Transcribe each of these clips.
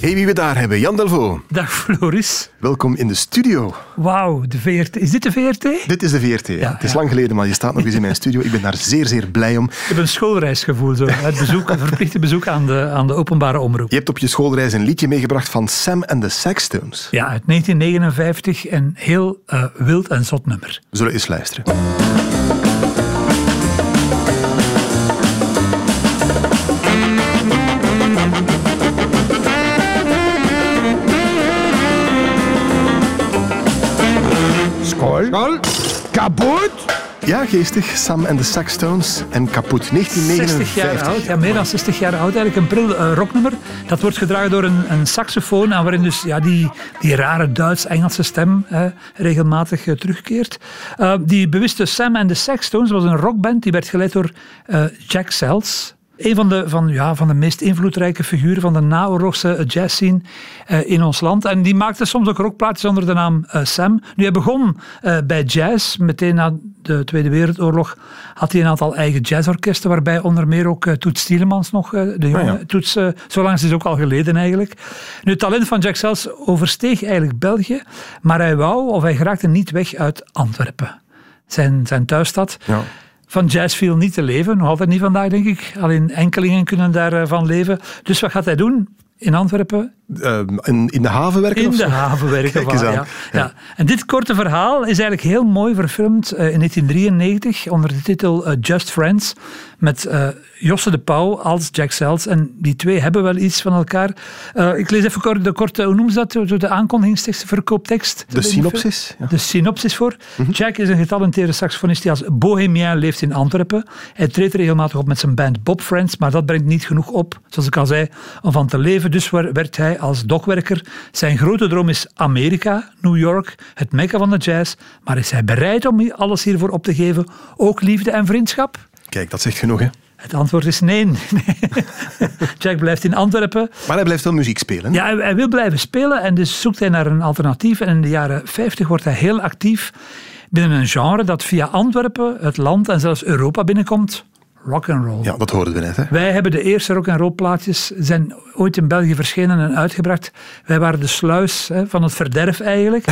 Hey, wie we daar hebben, Jan Delvaux. Dag Floris. Welkom in de studio. Wauw, de VRT. Is dit de VRT? Dit is de VRT. Ja, het is lang geleden, maar je staat nog eens in mijn studio. Ik ben daar zeer, zeer blij om. Ik heb een schoolreisgevoel, zo. Het, bezoek, het verplichte bezoek aan de, aan de openbare omroep. Je hebt op je schoolreis een liedje meegebracht van Sam and the Sextones. Ja, uit 1959. Een heel uh, wild en zot nummer. We zullen eens luisteren. School. Kapot. Ja, geestig. Sam en de Saxtones en kapot. 1959. 60 jaar oud, ja, meer dan 60 jaar oud. Eigenlijk een pril uh, rocknummer. Dat wordt gedragen door een, een saxofoon en waarin dus ja, die, die rare Duits-Engelse stem regelmatig uh, terugkeert. die bewuste Sam en de Saxtones was een rockband die werd geleid door Jack Sells. Een van de, van, ja, van de meest invloedrijke figuren van de naoorlogse jazzscene uh, in ons land. En die maakte soms ook rockplaatjes onder de naam uh, Sam. Nu, hij begon uh, bij jazz. Meteen na de Tweede Wereldoorlog had hij een aantal eigen jazzorkesten, waarbij onder meer ook Toets Stielemans nog, de jonge oh ja. Toets, zo lang is het ook al geleden eigenlijk. Nu, het talent van Jack Sells oversteeg eigenlijk België, maar hij wou, of hij geraakte niet weg uit Antwerpen. Zijn, zijn thuisstad. Ja. Van jazz viel niet te leven, nog altijd niet vandaag denk ik. Alleen enkelingen kunnen daarvan leven. Dus wat gaat hij doen? in Antwerpen. Uh, in, in, de haven werken? In de haven werken, van, ja. ja. En dit korte verhaal is eigenlijk heel mooi verfilmd uh, in 1993 onder de titel uh, Just Friends. Met Josse de Pauw als Jack Sells. En die twee hebben wel iets van elkaar. ik lees even kort de korte, hoe noemen ze dat? De aankondigingstekst, verkooptekst. De synopsis. Ja. De synopsis voor. Mm -hmm. Jack is een getalenteerde saxofonist die als bohemien leeft in Antwerpen. Hij treedt regelmatig op met zijn band Bob Friends, maar dat brengt niet genoeg op, zoals ik al zei, om van te leven. Dus werkt hij als dokwerker. Zijn grote droom is Amerika, New York, het mekka van de jazz. Maar is hij bereid om alles hiervoor op te geven? Ook liefde en vriendschap? Kijk, dat zegt genoeg, hè? Het antwoord is nee. Jack blijft in Antwerpen. Maar hij blijft wel muziek spelen. Ja, hij, wil blijven spelen en dus zoekt hij naar een alternatief. En in de jaren 50 wordt hij heel actief binnen een genre dat via Antwerpen, het land en zelfs Europa binnenkomt rock and roll. Ja, dat hoorden we net. Hè? Wij hebben de eerste rock and roll plaatjes zijn ooit in België verschenen en uitgebracht. Wij waren de sluis hè, van het verderf eigenlijk.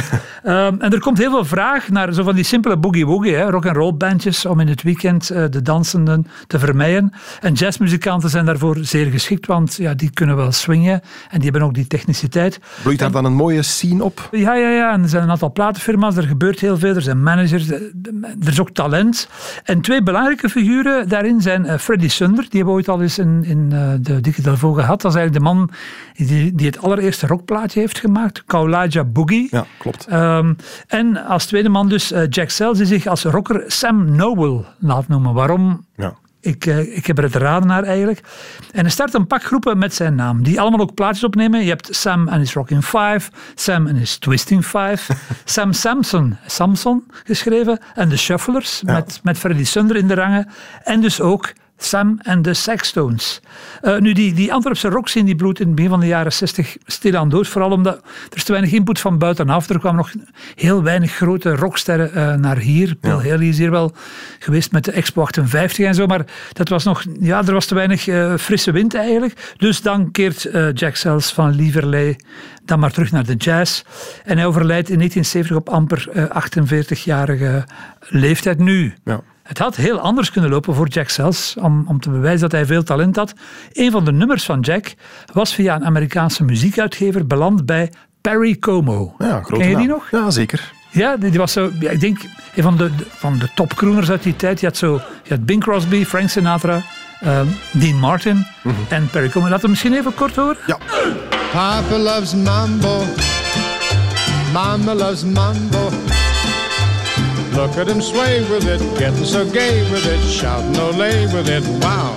um, en er komt heel veel vraag naar zo van die simpele boogie woogie, rock and roll bandjes om in het weekend uh, de dansenden te vermijden. En jazzmuzikanten zijn daarvoor zeer geschikt, want ja, die kunnen wel swingen en die hebben ook die techniciteit. Bloeit daar dan een mooie scene op? Ja, ja, ja. En er zijn een aantal platenfirma's, er gebeurt heel veel, er zijn managers, er is ook talent. En twee belangrijke figuren daarin zijn uh, Freddy Sunder, die hebben we ooit al eens in, in uh, de Dikke gehad. Dat is eigenlijk de man die, die het allereerste rockplaatje heeft gemaakt, Kaulaja Boogie. Ja, klopt. Um, en als tweede man dus uh, Jack Sells, die zich als rocker Sam Noble laat noemen. Waarom? Ja. Ik, uh, ik heb er het raden naar eigenlijk. En hij start een pak groepen met zijn naam, die allemaal ook plaatjes opnemen. Je hebt Sam and his Rocking Five, Sam and his Twisting Five, Sam Samson, Samson geschreven, en de Shufflers ja. met, met Freddy Sunder in de rangen. En dus ook Sam en de Saxtones. Uh, nu, die, die Antwerpse rockscene die bloedt in het begin van de jaren 60 stilaan dood. Vooral omdat er is te weinig input van buitenaf. Er kwamen nog heel weinig grote rocksterren uh, naar hier. Bill ja. Haley is hier wel geweest met de Expo 58 en zo. Maar dat was nog, ja, er was te weinig uh, frisse wind eigenlijk. Dus dan keert Jack Sells van Lieverlee dan maar terug naar de jazz. En hij overlijdt in 1970 op amper 48-jarige leeftijd nu. Ja. Het had heel anders kunnen lopen voor Jack Sells, om, om te bewijzen dat hij veel talent had. Een van de nummers van Jack was via een Amerikaanse muziekuitgever beland bij Perry Como. Ja, Ken je die nog? Ja, zeker. Ja, die, die was zo, ja, ik denk, een van de, van de topkrooners uit die tijd. Je had, zo, je had Bing Crosby, Frank Sinatra, um, Dean Martin mm -hmm. en Perry Como. Laten we misschien even kort horen. Ja. Papa loves mambo. Mama loves mambo. Look at him sway with it, getting so gay with it, shouting ole with it, wow.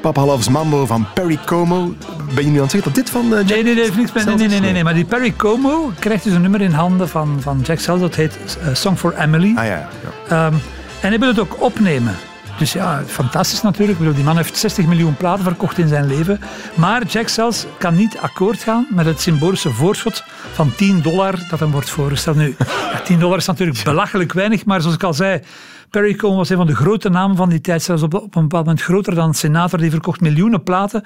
Papa Loves Mambo van Perry Como. Ben je nu aan het zeggen dat dit van uh, Jack Nee, nee, nee, niks met, nee, nee, nee, nee, maar die Perry Como krijgt dus een nummer in handen van, van Jack Sells. Dat heet Song for Emily. Ah ja, ja. Um, en hij wil het ook opnemen. Dus ja, fantastisch natuurlijk. Bedoel, die man heeft 60 miljoen platen verkocht in zijn leven. Maar Jack Sells kan niet akkoord gaan met het symbolische voorschot van 10 dollar dat hem wordt voorgesteld. Nu, 10 dollar is natuurlijk belachelijk weinig, maar zoals ik al zei, Perry Como was een van de grote namen van die tijd, zelfs op, op een bepaald moment groter dan Senator, die verkocht miljoenen platen.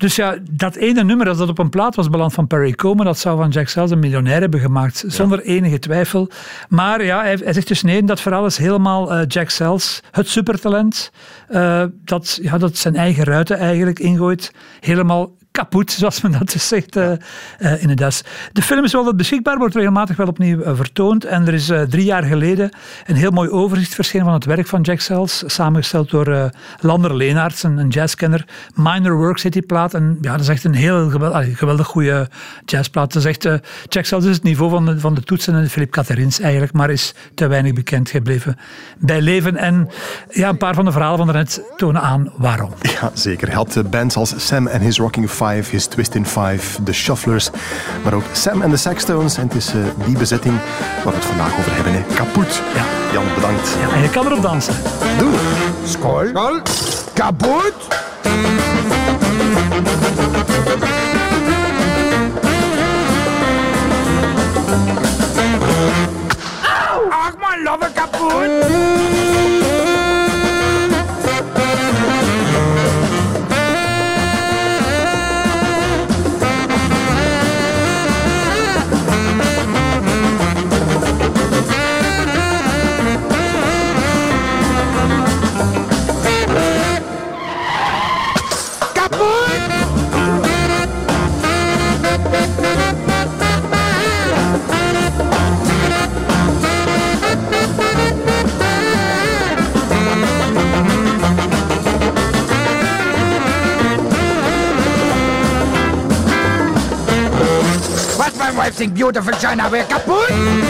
Dus ja, dat ene nummer, als dat op een plaat was beland van Perry Como, dat zou van Jack Sells een miljonair hebben gemaakt, zonder enige twijfel. Maar ja, hij, hij zegt dus nee, dat verhaal is helemaal uh, Jack Sells, het supertalent, uh, dat, ja, dat zijn eigen ruiten eigenlijk ingooit, helemaal kapot, zoals men dat dus zegt uh, uh, in het Duits. De film is wel wat beschikbaar, wordt regelmatig wel opnieuw uh, vertoond. En er is drie jaar geleden een heel mooi overzicht verschenen van het werk van Jack Sells, samengesteld door Lander Leenaerts, een, een jazzkenner. Minor Works heet die plaat. En ja, dat is echt een heel geweldig, geweldig goede jazzplaat. Dat is echt, Jack Sells is het niveau van de, van de toetsen en Philip Catherins eigenlijk, maar is te weinig bekend gebleven bij leven. En ja, een paar van de verhalen van daarnet tonen aan waarom. Ja, zeker. Hij had bands als Sam and His Rocking Five, his Twist in Five, The Shufflers, maar ook Sam and the Saxtones. En het is uh, die bezetting waar we het vandaag over hebben. Hè. Kapot. Ja. Jan, bedankt. Ja, en je kan erop dansen. Doe. Skol. Skol. Kapot. Ach, man, love kapot. beautiful China. Wake up, boy!